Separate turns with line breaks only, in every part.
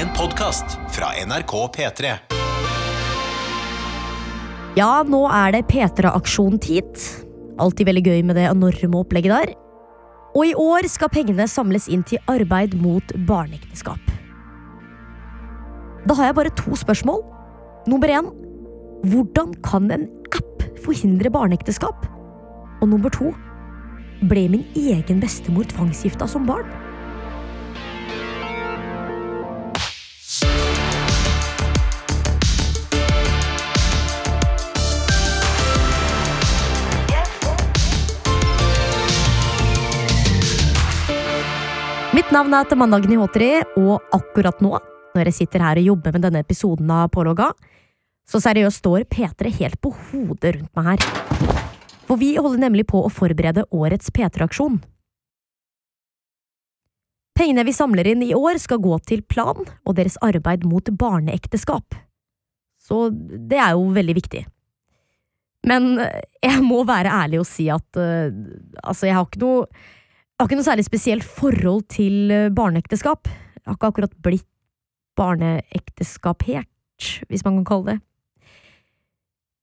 En podkast fra NRK P3.
Ja, nå er det P3-aksjon-tid. Alltid veldig gøy med det enorme opplegget der. Og i år skal pengene samles inn til arbeid mot barneekteskap. Da har jeg bare to spørsmål. Nummer én hvordan kan en app forhindre barneekteskap? Og nummer to ble min egen bestemor tvangsgifta som barn? Mitt navn er Tamanna Gnihotri, og akkurat nå, når jeg sitter her og jobber med denne episoden av Pålogga, så seriøst står P3 helt på hodet rundt meg her. For vi holder nemlig på å forberede årets P3-aksjon. Pengene vi samler inn i år skal gå til Plan og deres arbeid mot barneekteskap. Så det er jo veldig viktig. Men jeg må være ærlig og si at uh, altså, jeg har ikke noe jeg har ikke noe særlig spesielt forhold til eh, barneekteskap. Jeg har ikke akkurat blitt barneekteskapert, hvis man kan kalle det.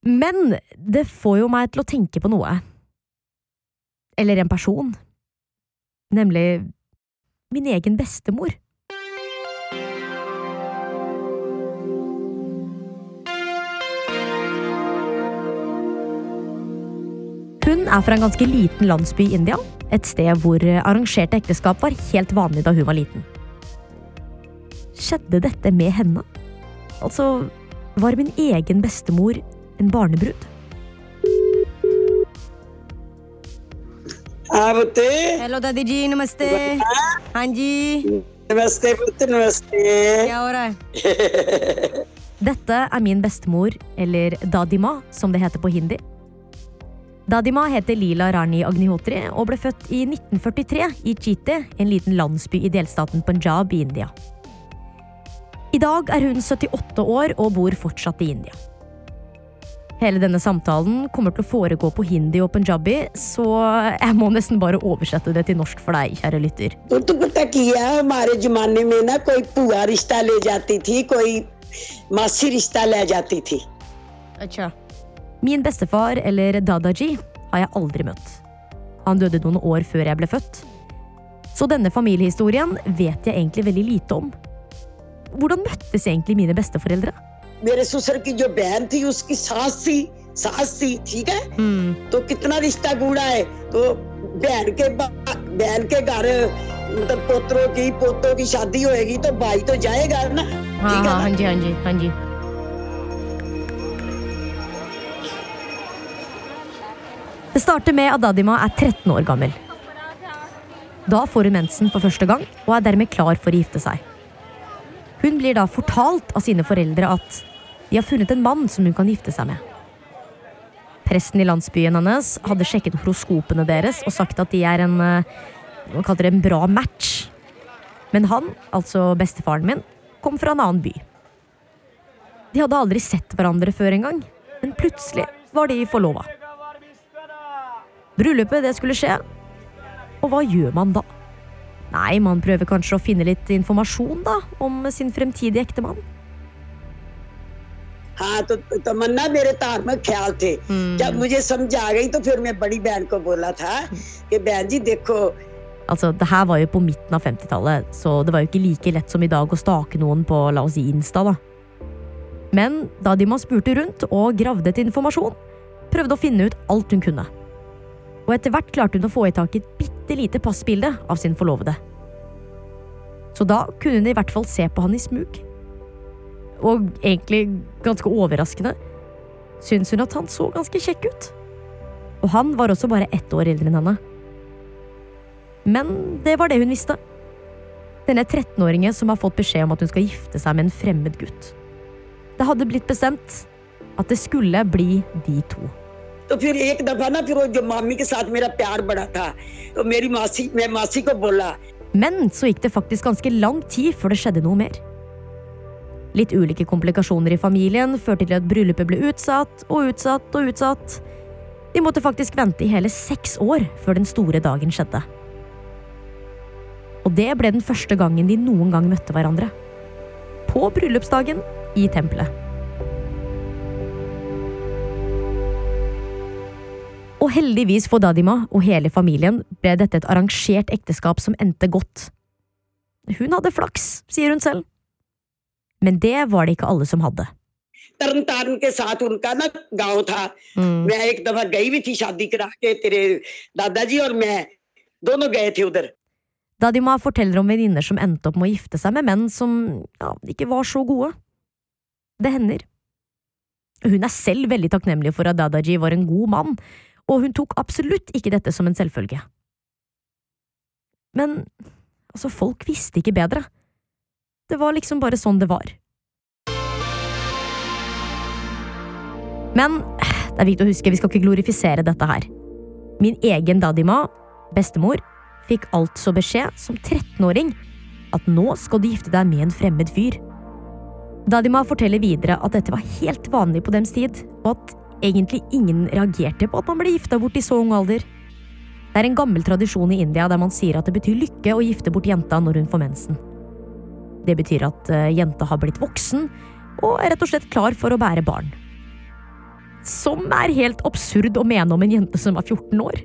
Men det får jo meg til å tenke på noe. Eller en person. Nemlig min egen bestemor. Hun er fra en ganske liten landsby i India, et sted hvor eh, arrangerte ekteskap var helt vanlig da hun var liten. Skjedde dette med henne? Altså, var min egen bestemor en barnebrud? Dette er min bestemor, eller Dadima, som det heter på hindi. Dadima heter Lila Rani Agnihotri og ble født i 1943 i Chite, en liten landsby i delstaten Punjab i India. I dag er hun 78 år og bor fortsatt i India. Hele denne samtalen kommer til å foregå på hindi og punjabi, så jeg må nesten bare oversette det til norsk for deg, kjære lytter.
तो
Min bestefar, eller Dadaji, har jeg aldri møtt. Han døde noen år før jeg ble født. Så denne familiehistorien vet jeg egentlig veldig lite om. Hvordan møttes egentlig mine besteforeldre?
मेरे ससुर की जो बहन थी उसकी सास थी सास थी ठीक है तो कितना रिश्ता गूढ़ा है तो बहन के बा- बहन के घर मतलब पोतरों की पोतों की शादी होएगी तो भाई तो जाएगा ना
हाँ
ठीक है
हाँ
ना?
हाँ जी हाँ जी हाँ जी Det starter med at Dadima er 13 år gammel. Da får hun mensen for første gang og er dermed klar for å gifte seg. Hun blir da fortalt av sine foreldre at de har funnet en mann som hun kan gifte seg med. Presten i landsbyen hennes hadde sjekket horoskopene deres og sagt at de er en, eh, en bra match. Men han, altså bestefaren min, kom fra en annen by. De hadde aldri sett hverandre før engang, men plutselig var de forlova. Bryllupet det skulle skje, og hva gjør man da? Nei, man prøver kanskje å finne litt informasjon da, om sin fremtidige ektemann.
हाँ तो तो तमन्ना मेरे धार्मिक ख्याल थे जब मुझे समझ आ गई तो फिर मैं बड़ी बहन को बोला था कि बहन जी देखो
Altså, det her var jo på midten av 50-tallet, så det var jo ikke like lett som i dag å stake noen på la oss si Insta, da. Men da Dima spurte rundt og gravde etter informasjon, prøvde å finne ut alt hun kunne. Og etter hvert klarte hun å få i tak i et bitte lite passbilde av sin forlovede. Så da kunne hun i hvert fall se på han i smug. Og egentlig ganske overraskende syns hun at han så ganske kjekk ut. Og han var også bare ett år eldre enn henne. Men det var det hun visste. Denne 13-åringen som har fått beskjed om at hun skal gifte seg med en fremmed gutt. Det hadde blitt bestemt at det skulle bli de to.
तो फिर एक दफा ना फिर वो जो मामी के साथ मेरा प्यार बढ़ा था तो मेरी मासी मैं मासी को बोला
Men så gikk det faktisk ganske lang tid før det skjedde noe mer. Litt ulike komplikasjoner i familien førte til at bryllupet ble utsatt og utsatt og utsatt. De måtte faktisk vente i hele seks år før den store dagen skjedde. Og det ble den første gangen de noen gang møtte hverandre. på bryllupsdagen i tempelet. Og heldigvis for Dadima og hele familien ble dette et arrangert ekteskap som endte godt. Hun hadde flaks, sier hun selv. Men det var det ikke alle som hadde.
तरन तारण के साथ उनका ना गांव था
Mm.
मैं एक दफा गई भी थी शादी करा के तेरे दादाजी और मैं दोनों गए थे उधर
Dadima forteller om venninner som endte opp med å gifte seg med menn som ja, ikke var så gode. Det hender. Hun er selv veldig takknemlig for at Dadaji var en god mann, og hun tok absolutt ikke dette som en selvfølge. Men altså, folk visste ikke bedre. Det var liksom bare sånn det var. Men det er viktig å huske, vi skal ikke glorifisere dette her. Min egen Dadima, bestemor, fikk altså beskjed som 13-åring at nå skal du gifte deg med en fremmed fyr. Dadima forteller videre at dette var helt vanlig på dems tid, og at egentlig ingen reagerte på at man ble gifta bort i så ung alder. Det er en gammel tradisjon i India der man sier at det betyr lykke å gifte bort jenta når hun får mensen. Det betyr at eh, jenta har blitt voksen og er rett og slett klar for å bære barn. Som er helt absurd å mene om en jente som er 14 år.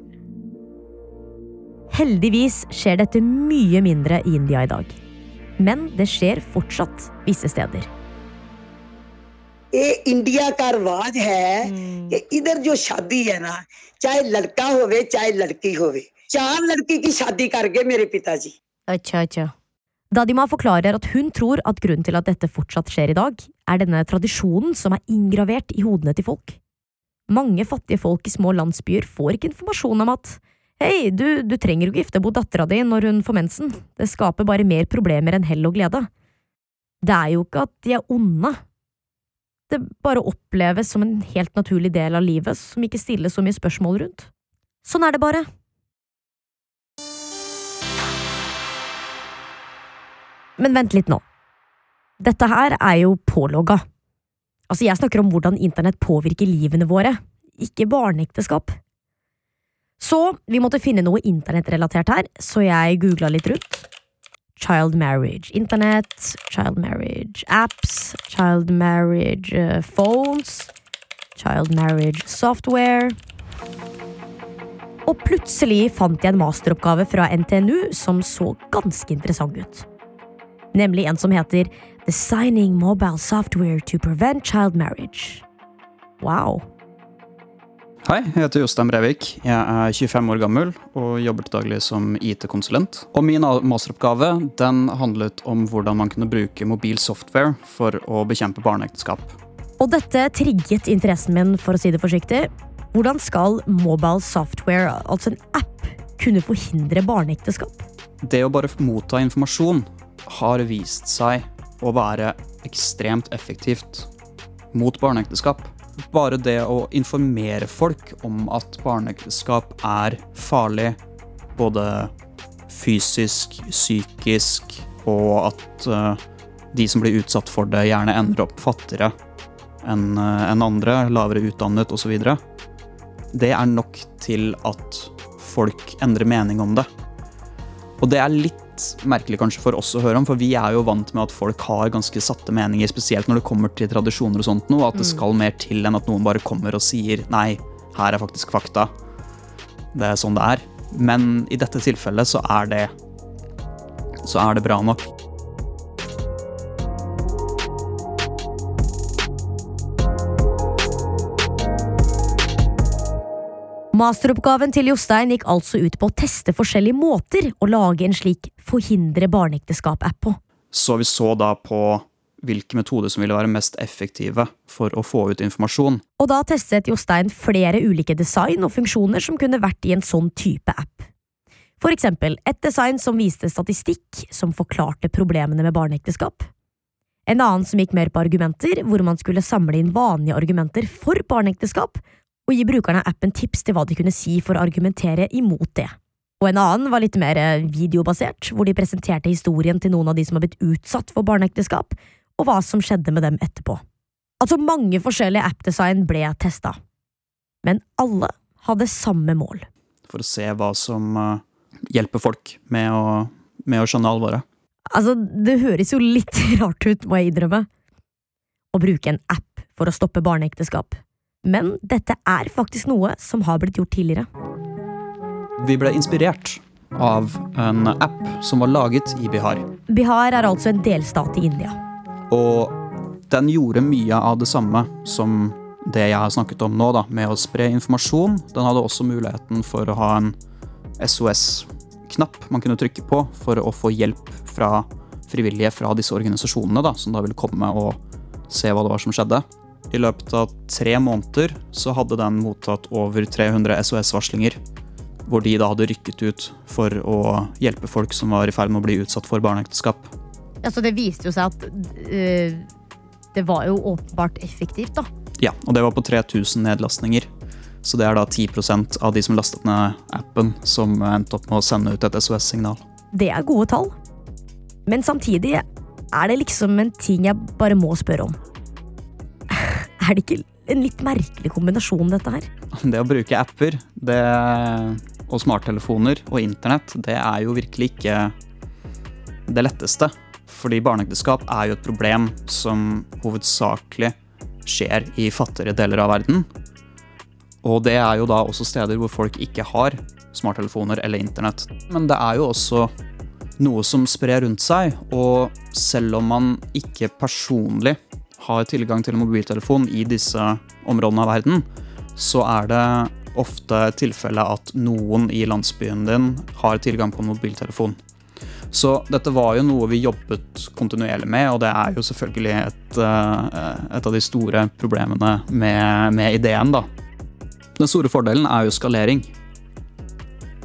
Heldigvis skjer dette mye mindre i India i dag. Men det skjer fortsatt visse steder.
ये India का रिवाज है कि इधर जो शादी है ना चाहे लड़का होवे चाहे लड़की होवे चार लड़की की शादी कर गए मेरे पिताजी
Acha, acha. Dadima forklarer at hun tror at grunnen til at dette fortsatt skjer i dag, er denne tradisjonen som er inngravert i hodene til folk. Mange fattige folk i små landsbyer får ikke informasjon om at hei, du, du trenger jo ikke gifte bort dattera di når hun får mensen, det skaper bare mer problemer enn hell og glede. Det er jo ikke at de er onde. det bare oppleves som en helt naturlig del av livet som ikke stilles så mye spørsmål rundt. Sånn er det bare. Men vent litt nå. Dette her er jo pålogga. Altså, jeg snakker om hvordan internett påvirker livene våre, ikke barneekteskap. Så vi måtte finne noe internettrelatert her, så jeg googla litt rundt. Child marriage internett, child marriage apps, child marriage uh, phones, child marriage software. Og plutselig fant jeg en masteroppgave fra NTNU som så ganske interessant ut nemlig en som heter Designing Mobile Software to Prevent Child Marriage. Wow.
Hei, jeg heter Jostein Brevik. Jeg er 25 år gammel og jobber til daglig som IT-konsulent. Og min masteroppgave den handlet om hvordan man kunne bruke mobil software for å bekjempe barneekteskap.
Og dette trigget interessen min, for å si det forsiktig. Hvordan skal mobile software, altså en app, kunne forhindre barneekteskap?
Det å bare motta informasjon har vist seg å være ekstremt effektivt mot barneekteskap. Bare det å informere folk om at barneekteskap er farlig, både fysisk, psykisk, og at uh, de som blir utsatt for det, gjerne ender opp fattigere enn uh, en andre, lavere utdannet osv. Det er nok til at folk endrer mening om det. Og det er litt merkelig kanskje for oss å høre om, for vi er jo vant med at folk har ganske satte meninger, spesielt når det kommer til tradisjoner og sånt noe, at det skal mer til enn at noen bare kommer og sier nei, her er faktisk fakta. Det er sånn det er. Men i dette tilfellet så er det så er det bra nok.
Masteroppgaven til Jostein gikk altså ut på å teste forskjellige måter å lage en slik forhindre barneekteskap-app på.
Så vi så da på hvilke metoder som ville være mest effektive for å få ut informasjon.
Og da testet Jostein flere ulike design og funksjoner som kunne vært i en sånn type app. For eksempel et design som viste statistikk som forklarte problemene med barneekteskap. En annen som gikk mer på argumenter, hvor man skulle samle inn vanlige argumenter for barneekteskap, og gi brukerne av appen tips til hva de kunne si for å argumentere imot det. Og en annen var litt mer eh, videobasert, hvor de presenterte historien til noen av de som har blitt utsatt for barneekteskap, og hva som skjedde med dem etterpå. Altså mange forskjellige appdesign ble testa, men alle hadde samme mål.
For å se hva som eh, hjelper folk med å, med å skjønne alvoret.
Altså, det høres jo litt rart ut, må jeg innrømme, å bruke en app for å stoppe barneekteskap. Men dette er faktisk noe som har blitt gjort tidligere.
Vi ble inspirert av en app som var laget i Bihar.
Bihar er altså en delstat i India.
Og den gjorde mye av det samme som det jeg har snakket om nå, da, med å spre informasjon. Den hadde også muligheten for å ha en SOS-knapp man kunne trykke på for å få hjelp fra frivillige fra disse organisasjonene, da, som da ville komme og se hva det var som skjedde. I løpet av tre måneder så hadde den mottatt over 300 SOS-varslinger. Hvor de da hadde rykket ut for å hjelpe folk som var i ferd med å bli utsatt for barneekteskap.
Altså, det viste jo seg at øh, det var jo åpenbart effektivt, da.
Ja, og det var på 3000 nedlastninger. Så det er da 10% av de som lastet ned appen, som endte opp med å sende ut et SOS-signal.
Det er gode tall. Men samtidig er det liksom en ting jeg bare må spørre om. Er det ikke en litt merkelig kombinasjon, dette her?
Det å bruke apper det, og smarttelefoner og internett, det er jo virkelig ikke det letteste. Fordi barneekteskap er jo et problem som hovedsakelig skjer i fattigere deler av verden. Og det er jo da også steder hvor folk ikke har smarttelefoner eller internett. Men det er jo også noe som sprer rundt seg, og selv om man ikke personlig har tilgang til en mobiltelefon i disse områdene av verden, så er det ofte tilfelle at noen i landsbyen din har tilgang på en mobiltelefon. Så dette var jo noe vi jobbet kontinuerlig med, og det er jo selvfølgelig et, eh, et av de store problemene med, med ideen, da. Den store fordelen er jo skalering.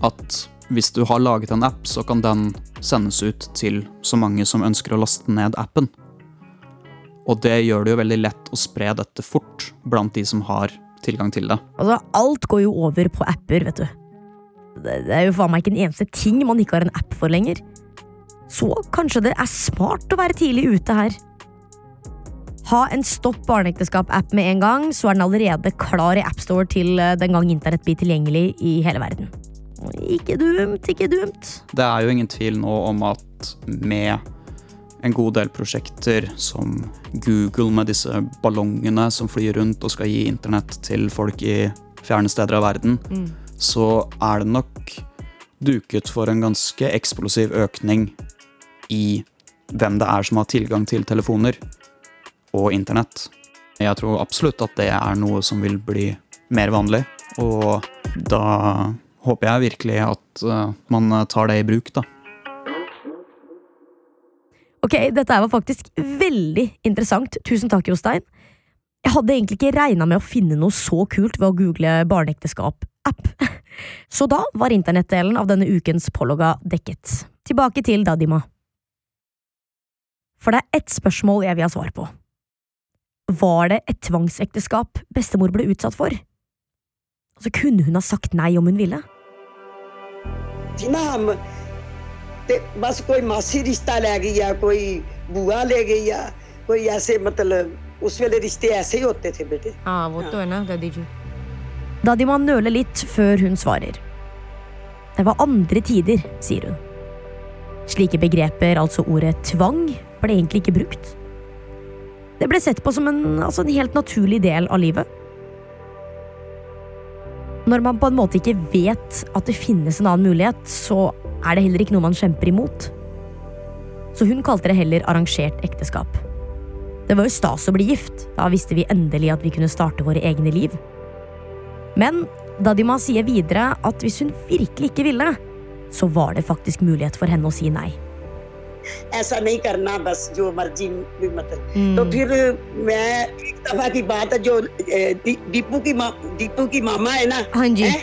At hvis du har laget en app, så kan den sendes ut til så mange som ønsker å laste ned appen. Og det gjør det jo veldig lett å spre dette fort blant de som har tilgang til det.
Altså, alt går jo over på apper, vet du. Det det er jo faen meg ikke en eneste ting man ikke har en app for lenger. Så kanskje det er smart å være tidlig ute her. Ha en Stopp barneekteskap-app med en gang, så er den allerede klar i AppStore til eh, den gang internett blir tilgjengelig i hele verden. Ikke dumt, ikke dumt.
Det er jo ingen tvil nå om at med en god del prosjekter som Google med disse ballongene som flyr rundt og skal gi internett til folk i fjerne steder av verden, så er det nok duket for en ganske eksplosiv økning i hvem det er som har tilgang til telefoner og internett. Jeg tror absolutt at det er noe som vil bli mer vanlig, og da håper jeg virkelig at eh, man tar det i bruk, da.
Ok, dette var faktisk veldig interessant. Tusen takk, Jostein. Jeg hadde egentlig ikke regna med å finne noe så kult ved å google barneekteskap-app. Så da var internettdelen av denne ukens Pålogga dekket. Tilbake til Dadima. For det er ett spørsmål jeg vil ha svar på. Var det et tvangsekteskap bestemor ble utsatt for? Altså, kunne hun ha sagt nei om hun ville?
ना हम ते बस कोई मासी रिश्ता ले गई या कोई बुआ ले गई या कोई ऐसे मतलब उस वेले रिश्ते ऐसे ही होते थे बेटे
Ja, वो तो है ना, दादी जी. Dadima nøler litt før hun svarer. Det var andre tider, sier hun. Slike begreper, altså ordet tvang, ble egentlig ikke brukt. Det ble sett på som en, altså en helt naturlig del av livet. Når man på en måte ikke vet at det finnes en annen mulighet, så er det heller ikke noe man kjemper imot. Så hun kalte det heller arrangert ekteskap. Det var jo stas å bli gift. Da visste vi endelig at vi kunne starte våre egne liv. Men Dadima sier videre at hvis hun virkelig ikke ville, så var det faktisk mulighet for henne å si nei.
ऐसा नहीं करना बस जो मर्ज़ी भी मतलब तो फिर मैं एक दफ़ा की बात है जो दीपू की दीपू की मामा है ना. हैं?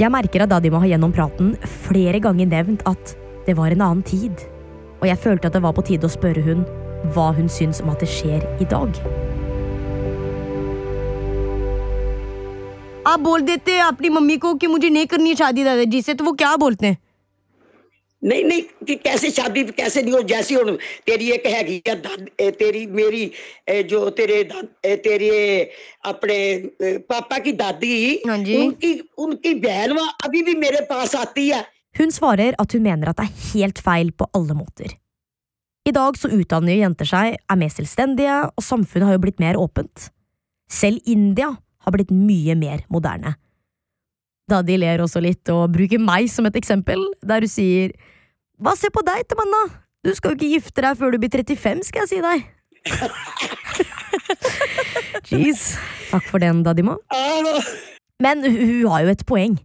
Jeg merker at Dadima har gjennom praten flere ganger nevnt at det var en annen tid. Og jeg følte at det var på tide å spørre hun hva hun syns om at det skjer i dag.
आप बोल देते हैं अपनी मम्मी को कि मुझे नहीं करनी है शादी दादाजी से तो वो क्या बोलते हैं
ਨਹੀਂ ਨਹੀਂ ਕਿ ਕੈਸੇ ਸ਼ਾਦੀ ਕੈਸੇ ਨਹੀਂ ਹੋ ਜੈਸੀ ਹੁਣ ਤੇਰੀ ਇੱਕ ਹੈਗੀ ਆ ਤੇਰੀ ਮੇਰੀ ਜੋ ਤੇਰੇ ਤੇਰੇ ਆਪਣੇ
ਪਾਪਾ ਕੀ
ਦਾਦੀ ਉਨਕੀ ਉਨਕੀ ਬਹਿਨਵਾ ਅਭੀ ਵੀ ਮੇਰੇ ਪਾਸ ਆਤੀ ਹੈ
Hun svarer at hun mener at det er helt feil på alle måter. I dag så utdanner jenter seg, er mer selvstendige, og samfunnet har jo blitt mer åpent. Selv India har blitt mye mer moderne. Daddy ler også litt og bruker meg som et eksempel, der hun sier Hva se på deg, Tamanna, du skal jo ikke gifte deg før du blir 35, skal jeg si deg. Jeez. Takk for den,
Dadima.
Men hun har jo et poeng.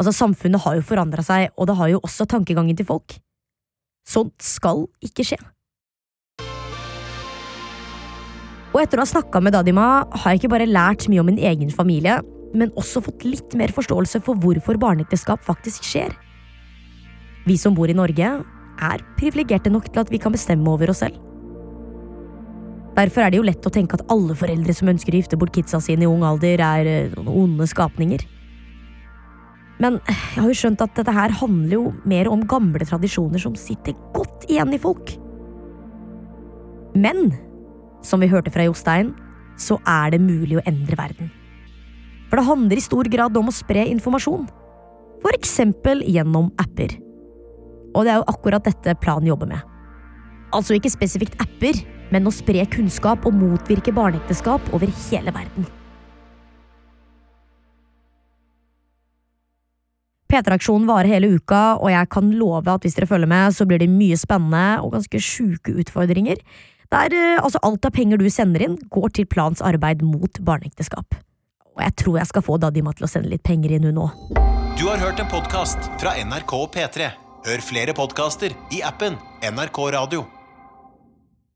Altså, Samfunnet har jo forandra seg, og det har jo også tankegangen til folk. Sånt skal ikke skje. Og etter å ha snakka med Dadima, har jeg ikke bare lært mye om min egen familie, men også fått litt mer forståelse for hvorfor barneekteskap faktisk skjer. Vi som bor i Norge, er privilegerte nok til at vi kan bestemme over oss selv. Derfor er det jo lett å tenke at alle foreldre som ønsker å gifte bort kidsa sine i ung alder, er eh, onde skapninger. Men jeg har jo skjønt at dette her handler jo mer om gamle tradisjoner som sitter godt igjen i folk. Men som vi hørte fra Jostein, så er det mulig å endre verden. For det handler i stor grad om å spre informasjon. For eksempel gjennom apper. Og det er jo akkurat dette planen jobber med. Altså ikke spesifikt apper, men å spre kunnskap og motvirke barneekteskap over hele verden. P3-aksjonen varer hele uka, og jeg kan love at hvis dere følger med, så blir det mye spennende og ganske sjuke utfordringer. Der eh, altså alt av penger du sender inn, går til plans arbeid mot barneekteskap. Og jeg tror jeg skal få Dadima til å sende litt penger inn, hun òg.
Du har hørt en podkast fra NRK og P3. Hør flere podkaster i appen NRK Radio.